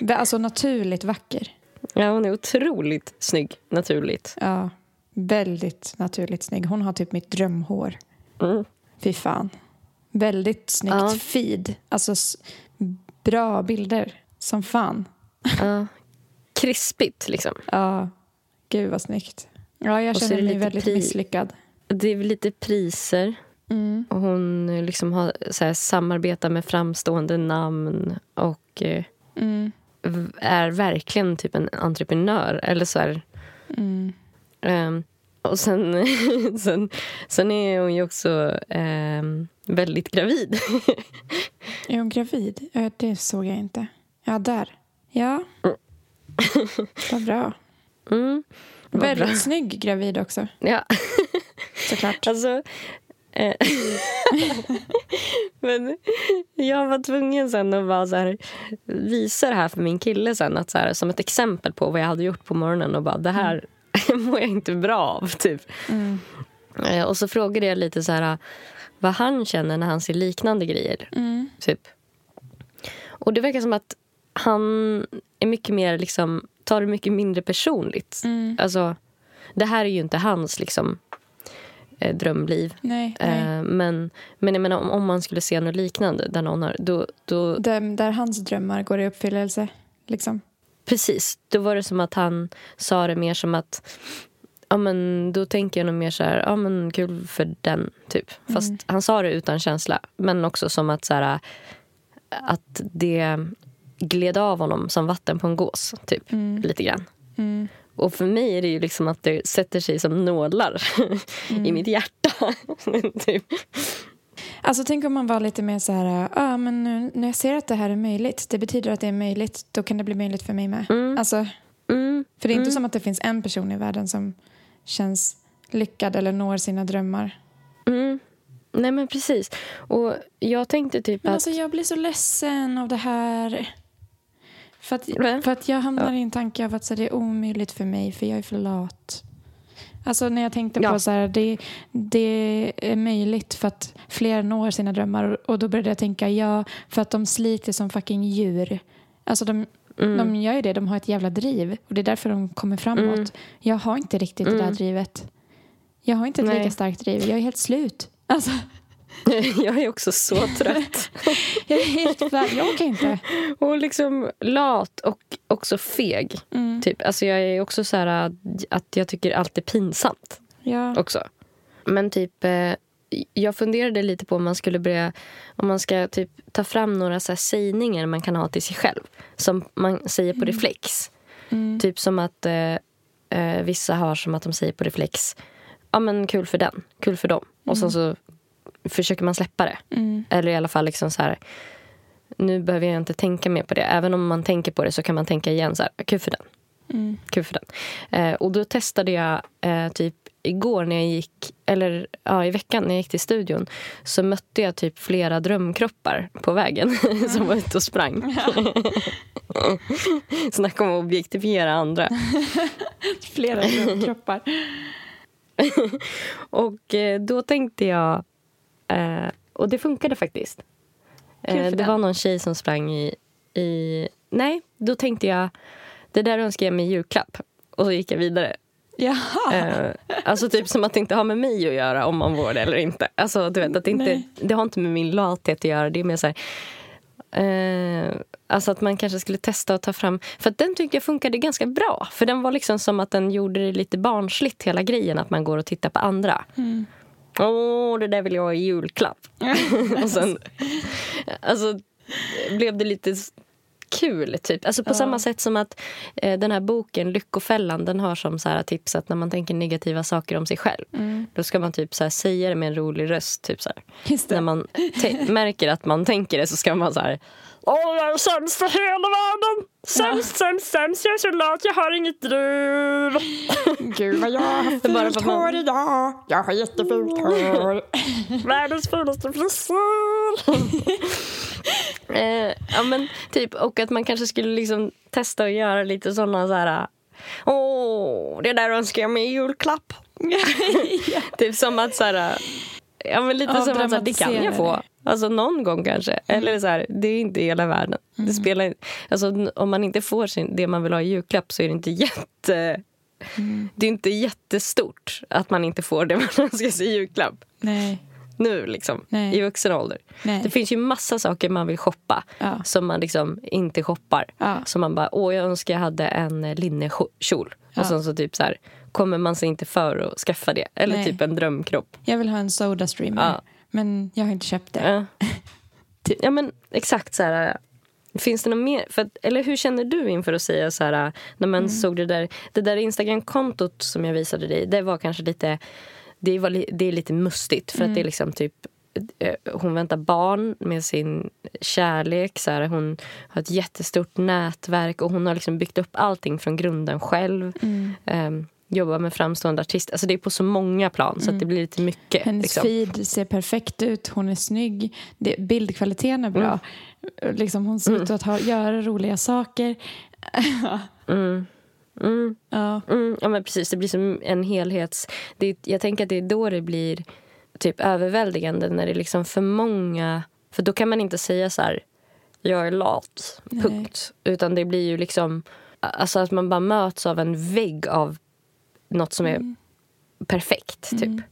Alltså naturligt vacker. Ja, hon är otroligt snygg, naturligt. Ja, väldigt naturligt snygg. Hon har typ mitt drömhår. Mm. Fy fan. Väldigt snyggt Ja. feed. Alltså bra bilder. Som fan. Ja. Krispigt, liksom. Ja, gud vad snyggt. Ja, jag känner mig väldigt misslyckad. Det är lite priser. Mm. Och hon eh, liksom har, så här, samarbetar med framstående namn och eh, Mm. är verkligen typ en entreprenör. Eller så här, Mm. ehm, och sen, [laughs] sen, sen är hon ju också ehm, väldigt gravid. [laughs] Är hon gravid? Det såg jag inte. Ja, där. Ja. Vad bra. Mm. Vad Väldigt bra. snygg gravid också, Ja. såklart. [laughs] Alltså... Eh, men jag var tvungen sen att bara så här, visa det här för min kille sen att så här, som ett exempel på vad jag hade gjort på morgonen och bara det här [laughs] mår jag inte bra av. Typ. Mm. Eh, och så frågade jag lite så här vad han känner när han ser liknande grejer. Mm. Typ. Och det verkar som att han är mycket mer liksom, tar det mycket mindre personligt. Mm. Alltså, det här är ju inte hans liksom, eh, drömliv. Nej, nej. Eh, men, men jag menar, om, om man skulle se något liknande där någon har... Då, då, Där, där hans drömmar går i uppfyllelse. Liksom. Precis, då var det som att han sa det mer som att... Ja, men då tänker jag nog mer så här, ja men kul för den, typ. Fast han sa det utan känsla. Men också som att så här, att det gled av honom som vatten på en gås, typ. Lite grann. Mm. Och för mig är det ju liksom att det sätter sig som nålar [laughs] i mitt hjärta. [laughs] typ. Alltså tänk om man var lite mer så här, ja ah, men nu, när jag ser att det här är möjligt, det betyder att det är möjligt, då kan det bli möjligt för mig med. Alltså, Mm. för det är inte som att det finns en person i världen som känns lyckad eller når sina drömmar. Mm. Nej men precis. Och jag tänkte typ Men att... alltså jag blir så ledsen av det här. För att, för att jag hamnar i en tanke av att så det är omöjligt för mig för jag är för lat. Alltså när jag tänkte Ja. på så här, det, det är möjligt för att fler når sina drömmar och, då började jag tänka ja, för att de sliter som fucking djur. Alltså de, Mm. de gör ju det, de har ett jävla driv och det är därför de kommer framåt. Mm. Jag har inte riktigt det där Mm. drivet. Jag har inte ett Nej. lika starkt driv, jag är helt slut. Alltså, [laughs] jag är också så trött. [laughs] Jag är helt färdig. Jag orkar inte. Och liksom lat och också feg. Mm. Typ. Alltså jag är också så här att jag tycker allt är pinsamt Ja. också. Men typ, eh, jag funderade lite på om man skulle börja, om man ska typ ta fram några så här sägningar man kan ha till sig själv. Som man säger på reflex. Mm. Typ som att eh, vissa har som att de säger på reflex, ja men kul för den, kul för dem. Och sen så försöker man släppa det. Mm. Eller i alla fall liksom så här, nu behöver jag inte tänka mer på det. Även om man tänker på det så kan man tänka igen så här, kul för den. Mm. Kul för den. Eh, och då testade jag eh, typ igår när jag gick, eller ja, i veckan när jag gick till studion så mötte jag typ flera drömkroppar på vägen [laughs] som var ute och sprang. [laughs] Snacka om att objektifiera andra. [laughs] Flera kroppar. Och eh, då tänkte jag... Eh, och det funkade faktiskt. Eh, det den. var någon tjej som sprang i, i... Nej, då tänkte jag... Det där önskar jag mig i julklapp. Och så gick jag vidare. Jaha. Eh, alltså typ som att det inte har med mig att göra om man får det eller inte. Alltså du vet att det inte... Nej. Det har inte med min lathet att göra. Det är mer så här... Eh, alltså att man kanske skulle testa att ta fram... För den tyckte jag funkade ganska bra. För den var liksom som att den gjorde det lite barnsligt hela grejen. Att man går och tittar på andra. Mm. Åh, det där vill jag ha i julklapp. [laughs] och sen alltså, blev det lite kul. Typ. Alltså, på Ja. samma sätt som att eh, den här boken Lyckofällan den har som så här tips att när man tänker negativa saker om sig själv Mm. då ska man typ så här säga det med en rolig röst. Typ så. När man märker att man tänker det så ska man så här Åh, jag är sämst i hela världen! Sämst, sämst, sämst. Jag är så lat, jag har inget driv. [laughs] Gud vad jag har fult hår idag. Jag har jättefult hår. [laughs] Världens fulaste frisyr! [laughs] eh, ja, men typ, och att man kanske skulle liksom testa att göra lite såna så här... Åh, det där önskar jag mig i julklapp. Typ som att så här... Ja, men lite Ja, som att så här, det kan jag få. Alltså någon gång kanske. Eller så här, det är inte hela världen. Det spelar, alltså, om man inte får sin, det man vill ha i julklapp så är det inte jätte... Det är inte jättestort att man inte får det [laughs] man önskar sig i julklapp Nej. nu liksom, Nej. i vuxen ålder. Nej. Det finns ju massa saker man vill shoppa Ja. som man liksom inte shoppar. Ja. Som man bara, åh jag önskar jag hade en eh, linnekjol. Ja. Och sen så typ så här, kommer man sig inte för att skaffa det. Eller Nej. typ en drömkropp. Jag vill ha en Soda Streamer. Ja. Men jag har inte köpt det. Ja. Ja men exakt så här. Finns det något mer? För eller hur känner du inför att säga så här när man såg det där, det där Instagram-kontot som jag visade dig. Det var kanske lite, det, var, det är lite mustigt för att det är liksom typ eh, hon väntar barn med sin kärlek. Så här, hon har ett jättestort nätverk och hon har liksom byggt upp allting från grunden själv. Um, jobbar med framstående artister. Alltså det är på så många plan så att det blir lite mycket. Hennes liksom. feed ser perfekt ut. Hon är snygg. Det, bildkvaliteten är bra. Liksom hon ser ut att ha, göra roliga saker. [laughs] Mm. Mm. Ja. Mm, ja, men precis. Det blir som en helhets... Det, jag tänker att det är då det blir typ överväldigande när det är liksom för många... För då kan man inte säga så här, jag är lat, punkt. Utan det blir ju liksom... Alltså att man bara möts av en vägg av något som är perfekt, typ.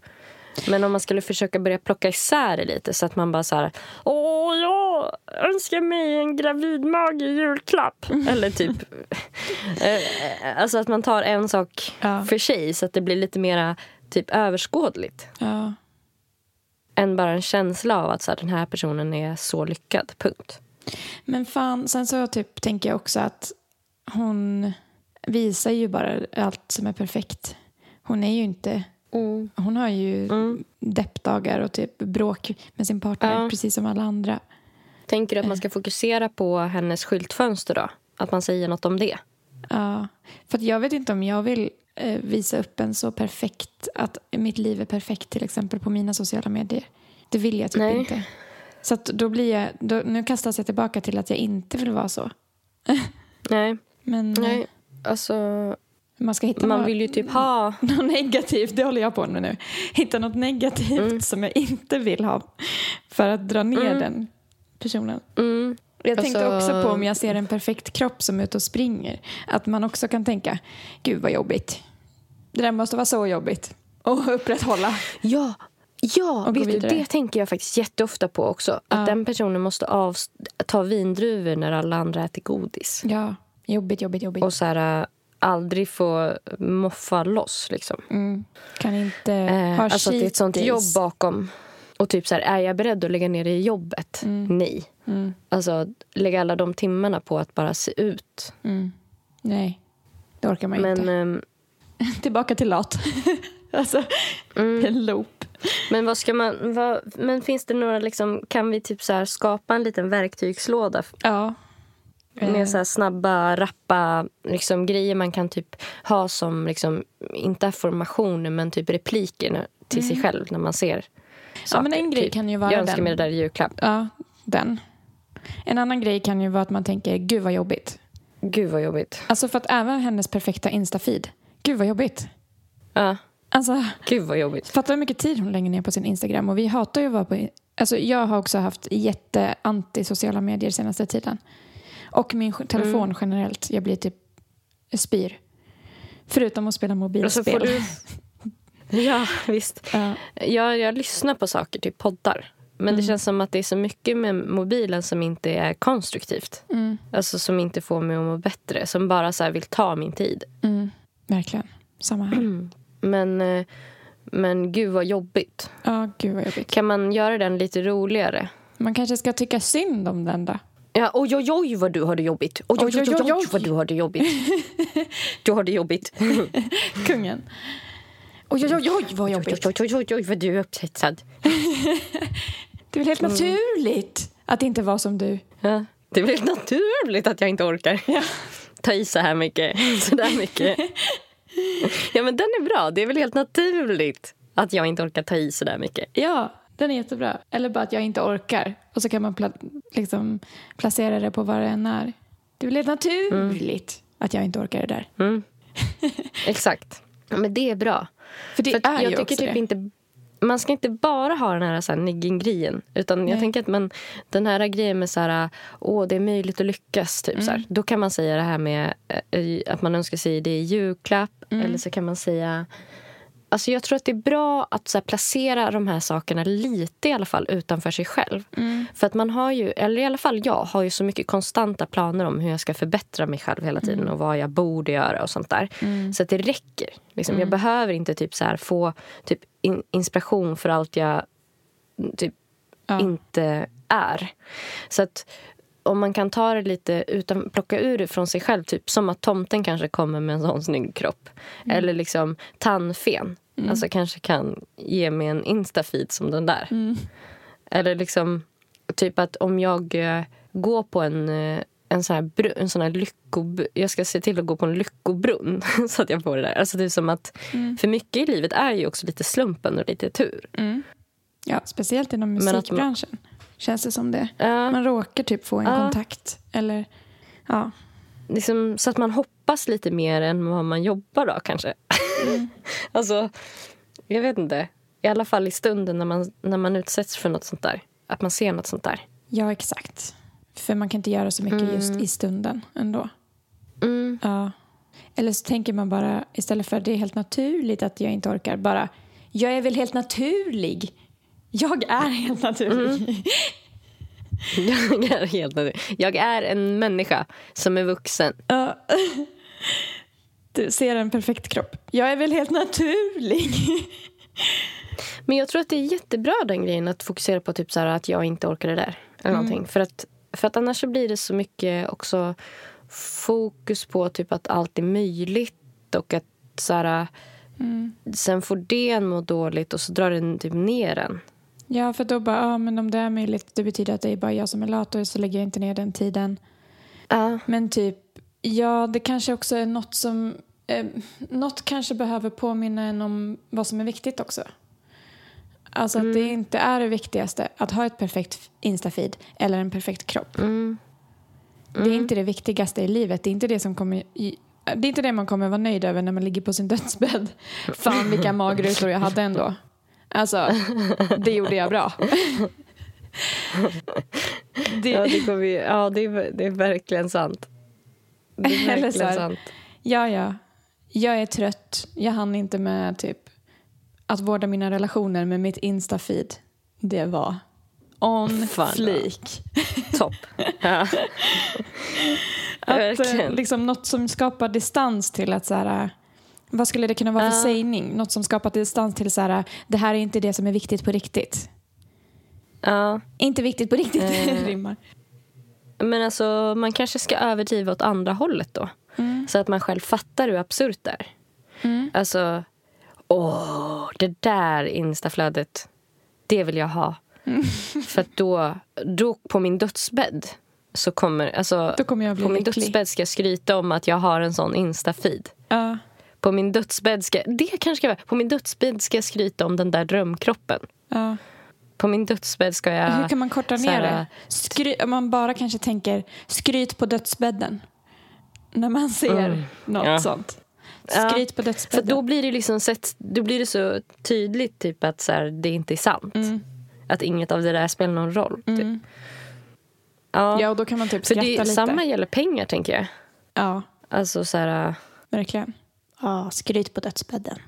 Men om man skulle försöka börja plocka isär det lite så att man bara så här... Åh, jag önskar mig en gravidmage i julklapp. Eller typ... [laughs] eh, alltså att man tar en sak Ja. för sig så att det blir lite mer typ överskådligt. Ja. Än bara en känsla av att så här, den här personen är så lyckad. Punkt. Men fan, sen så typ tänker jag också att hon visar ju bara allt som är perfekt. Hon är ju inte... Hon har ju deppdagar och typ bråk med sin partner Ja. precis som alla andra. Tänker du att man ska fokusera på hennes skyltfönster då? Att man säger något om det? Ja, för jag vet inte om jag vill eh, visa upp en så perfekt, att mitt liv är perfekt till exempel på mina sociala medier. Det vill jag typ Nej. inte. Så då blir jag, då, nu kastas jag tillbaka till att jag inte vill vara så. [laughs] Nej. Men eh, Nej. Alltså, man ska hitta man något, vill ju typ ha... [laughs] något negativt, det håller jag på med nu. Hitta något negativt som jag inte vill ha för att dra ner den personen. Mm. Jag tänkte Alltså- också på om jag ser en perfekt kropp som är ute och springer. Att man också kan tänka, gud vad jobbigt. Det där måste vara så jobbigt att [laughs] upprätthålla. Ja, Ja, och vet du, det tänker jag faktiskt jätteofta på också. Att Ja. den personen måste av, ta vindruvor när alla andra äter godis. Ja, jobbigt, jobbigt, jobbigt. Och så här, äh, aldrig få moffa loss. Liksom. Mm. Kan inte Eh, ha alltså att det är ett sånt jobb bakom. Och typ så här, är jag beredd att lägga ner det i jobbet? Nej. Mm. Alltså lägga alla de timmarna på att bara se ut. Mm. Nej, det orkar man Men, inte. ehm, [laughs] Tillbaka till lat. [laughs] alltså, Mm. en loop. men vad ska man... Vad, men finns det några liksom... Kan vi typ så skapa en liten verktygslåda Ja. Eh, med så här snabba, rappa liksom, grejer man kan typ ha som, liksom, inte affirmationer, men typ repliker till sig själv när man ser saker. Mm. men en grej typ, kan ju vara Jag önskar den. mig det där i julklapp. Ja, den. En annan grej kan ju vara att man tänker, gud vad jobbigt. Gud vad jobbigt. Alltså för att även hennes perfekta Insta-feed, gud vad jobbigt. Ja, Alltså, gud vad jobbigt. fatta hur mycket tid hon lägger ner på sin Instagram. Och vi hatar ju att vara på... Alltså jag har också haft jätte-anti sociala medier senaste tiden. Och min telefon Mm. generellt. Jag blir typ... Spyr. Förutom att spela Och så mobilspel. får du... [laughs] Ja, visst. Ja. Jag, jag lyssnar på saker, typ poddar. Men Mm. det känns som att det är så mycket med mobilen som inte är konstruktivt. Mm, Alltså som inte får mig att må bättre. Som bara så vill ta min tid. mm, verkligen. Samma här. Men, eh, men gud vad jobbigt. Ja, gud vad jobbigt. Kan man göra den lite roligare? Man kanske ska tycka synd om den då. Ja, oj, oj, oj vad du har det jobbigt. Oj, oj, oj, oj, oj vad du har det jobbigt. Du har det jobbigt. Kungen. Oj, oj, oj, oj vad jobbigt. oj, oj, oj, oj vad du är upphetsad. Det är väl helt naturligt att inte vara som du. Ja, det är väl naturligt att jag inte orkar Ja. ta i så här mycket. Så där mycket. Ja, men den är bra. Det är väl helt naturligt att jag inte orkar ta i så där mycket. Ja, den är jättebra. Eller bara att jag inte orkar. Och så kan man pla- liksom placera det på vad det än är. Det helt naturligt att jag inte orkar det där. Mm. [laughs] Exakt. Ja, men det är bra. För det För är jag ju tycker typ det. inte man ska inte bara ha den här, så här nigging-grejen. Utan jag Nej. tänker att man, den här grejen med så här, åh, det är möjligt att lyckas. Typ, så Mm. här. Då kan man säga det här med eh, att man önskar sig det i julklapp. Mm. Eller så kan man säga... Alltså jag tror att det är bra att så här, placera de här sakerna lite i alla fall utanför sig själv. Mm. För att man har ju, eller i alla fall jag, har ju så mycket konstanta planer om hur jag ska förbättra mig själv hela tiden och vad jag borde göra och sånt där. Mm. Så att det räcker. Liksom. Jag behöver inte typ så här få typ in, inspiration för allt jag typ Ja. inte är. Så att om man kan ta det lite utan plocka ur det från sig själv, typ som att tomten kanske kommer med en sån snygg kropp. Mm. Eller liksom tandfen. Alltså kanske kan ge mig en instafeed som den där. Mm. Eller liksom typ att om jag eh, går på en eh, en sån här, br- en sån här lyckob... Jag ska se till att gå på en lyckobrunn [laughs] så att jag får det där. Alltså det är som att, Mm. För mycket i livet är ju också lite slumpen och lite tur. Mm. Ja, speciellt inom man- musikbranschen. Känns det som det. Ja. Man råkar typ få en Ja. kontakt. Eller, ja. liksom, så att man hoppas lite mer än vad man jobbar då kanske. [laughs] alltså, jag vet inte. I alla fall i stunden när man, när man utsätts för något sånt där. Att man ser något sånt där. ja, exakt. För man kan inte göra så mycket just i stunden ändå. Mm. Ja. Eller så tänker man bara, istället för att det är helt naturligt att jag inte orkar, bara jag är väl helt naturlig. Jag är helt naturlig. [laughs] Jag är helt naturlig. Jag är en människa som är vuxen. Ja. [laughs] Du ser en perfekt kropp. Jag är väl helt naturlig. [laughs] Men jag tror att det är jättebra den grejen att fokusera på typ så här, att jag inte orkar det där. Eller någonting. För, att, för att annars så blir det så mycket också fokus på typ att allt är möjligt och att så här, sen får det en må dåligt och så drar den typ ner en. Ja, för då bara, ja men om det är möjligt, det betyder att det är bara jag som är lat och så lägger jag inte ner den tiden. Ja. Men typ, ja det kanske också är något som, eh, något kanske behöver påminna en om vad som är viktigt också. Alltså att det inte är det viktigaste att ha ett perfekt Insta-feed eller en perfekt kropp. Mm. Det är inte det viktigaste i livet. Det är inte det som kommer i, det är inte det man kommer vara nöjd över när man ligger på sin dödsbädd. [laughs] Fan vilka magrutor jag hade ändå. Alltså, det gjorde jag bra. [laughs] Det, Ja, det, ju, ja det, är, det är verkligen sant. Det är [laughs] Eller så verkligen här, sant. ja, ja. Jag är trött. Jag hann inte med typ att vårda mina relationer med mitt Insta-feed, det var on Fan, fleek. Topp. [laughs] Ja. Att, eh, Verkligen. liksom, något som skapar distans till att så här, vad skulle det kunna vara för Ja. sägning? Något som skapar distans till så här, det här är inte det som är viktigt på riktigt. Ja. Inte viktigt på riktigt, [laughs] Eh. rimmar. Men alltså, man kanske ska överdriva åt andra hållet då. Så att man själv fattar hur absurt det är. Alltså, åh, det där instaflödet, det vill jag ha. [laughs] För att då, då på min dödsbädd så kommer, alltså, kommer på min dödsbädd ska jag skryta om att jag har en sån instafeed. Ja. På min dödsbädd ska, det kanske ska vara, på min dödsbädd ska jag skryta om den där drömkroppen. Ja. På min dödsbädd ska jag... Hur kan man korta så ner här, det? Skry, om man bara kanske tänker skryt på dödsbädden. När man ser något Ja. sånt. Ja. Skryt på För dödsbädden. då blir det liksom sett, då blir det så tydligt typ att så här, det inte är sant. Mm. Att inget av det där spelar någon roll. Typ. Ja. Ja, och då kan man typ För skratta det, lite. samma gäller pengar tänker jag. Ja, Alltså så här, verkligen. Ja, skryt på dödsbädden.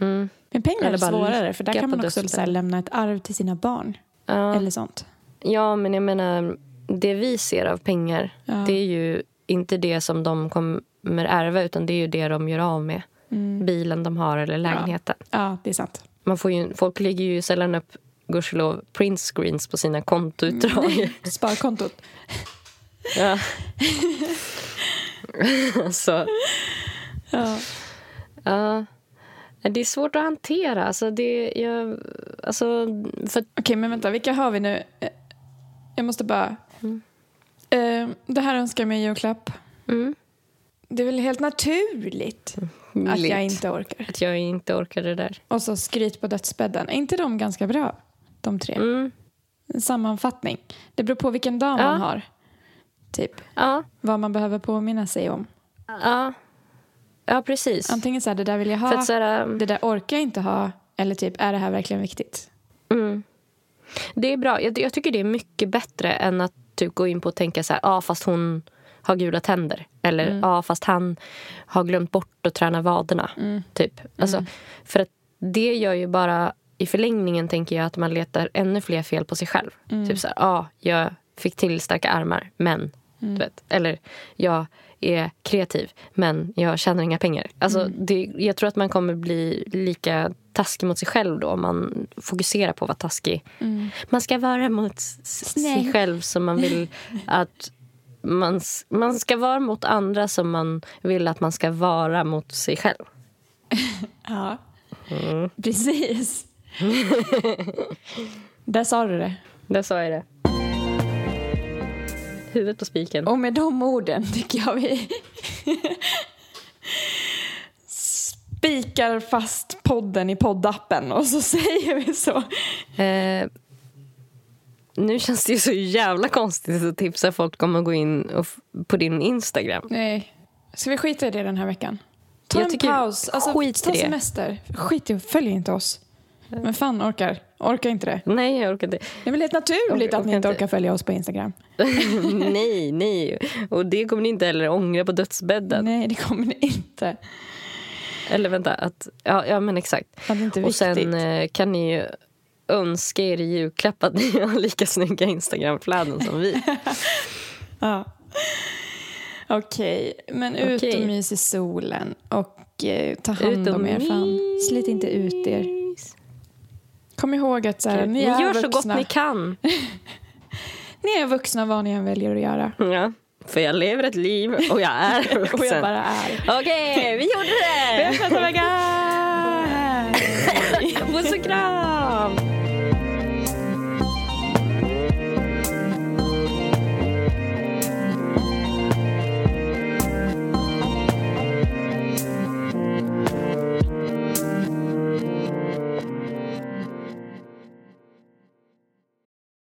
mm, Men pengar är svårare, för där kan man också så här, lämna ett arv till sina barn. ja. Eller sånt. ja, men jag menar, det vi ser av pengar, Ja. det är ju inte det som de kommer ärva utan det är ju det de gör av med. Mm. Bilen de har eller lägenheten. Ja, det är sant. Man får ju, folk lägger ju sällan upp gudskelov print screens på sina kontoutdrag. [laughs] Sparkontot. [laughs] Ja. [laughs] så, Ja. ja. Det är svårt att hantera. Alltså det, jag, alltså, för, Okej, men vänta. Vilka har vi nu? Eh, Jag måste bara... Eh, det här önskar jag mig i julklapp. mm, Det är väl helt naturligt att jag inte orkar. att jag inte orkar det där. Och så skryt på dödsbädden. Är inte de ganska bra? De tre. Mm, En sammanfattning. Det beror på vilken dag Ja. man har. Typ. ja, Vad man behöver påminna sig om. ja, ja, precis. Antingen så här, det där vill jag ha. att här, Det där orkar jag inte ha. Eller typ, är det här verkligen viktigt? mm, det är bra. Jag, jag tycker det är mycket bättre än att typ, gå in på och tänka så här, ja ah, fast hon har gula tänder. Eller ja ah, fast han har glömt bort att träna vaderna. Typ. Alltså, För att det gör ju bara i förlängningen tänker jag att man letar ännu fler fel på sig själv. Typ så här, ja, ah, jag fick till starka armar, men... Du vet. Eller, jag är kreativ, men jag tjänar inga pengar. Alltså, det, jag tror att man kommer bli lika taskig mot sig själv då om man fokuserar på att vara taskig. Man ska vara mot s- sig själv som man vill [laughs] att man, man ska vara mot andra som man vill att man ska vara mot sig själv. [laughs] Ja, precis. [laughs] Där sa du det. Där sa jag det. Huvudet på spiken. Och med de orden tycker jag vi spikar fast podden i poddappen och så säger vi så. Eh, nu känns det ju så jävla konstigt att tipsa folk om att gå in på din Instagram. Nej. Ska vi skita i det den här veckan? Ta Jag en paus. Alltså, skit ta semester. Skit i Följ inte oss. Men fan orkar. Orkar inte det. Nej, jag orkar inte. Det är väl helt naturligt Orkar- att ni inte orkar följa oss på Instagram. [laughs] nej, nej. Och det kommer ni inte heller ångra på dödsbädden. Nej, det kommer ni inte. Eller vänta, att, ja, ja men exakt. Är Och sen eh, kan ni ju önska er i julklapp att ni har lika snygga Instagramflöden som vi. [laughs] Ja. Okej, men ut Okej. och mys i solen och eh, ta hand om er. Fan. Slit inte ut er. Kom ihåg att så här, Ni ni, är gör så vuxna. gott ni kan. [laughs] Ni är vuxna vad ni än väljer att göra. Ja, för jag lever ett liv och jag är vuxen. [laughs] Och jag bara är. Okej, vi gjorde det! Nästa vecka! [laughs] Puss och kram!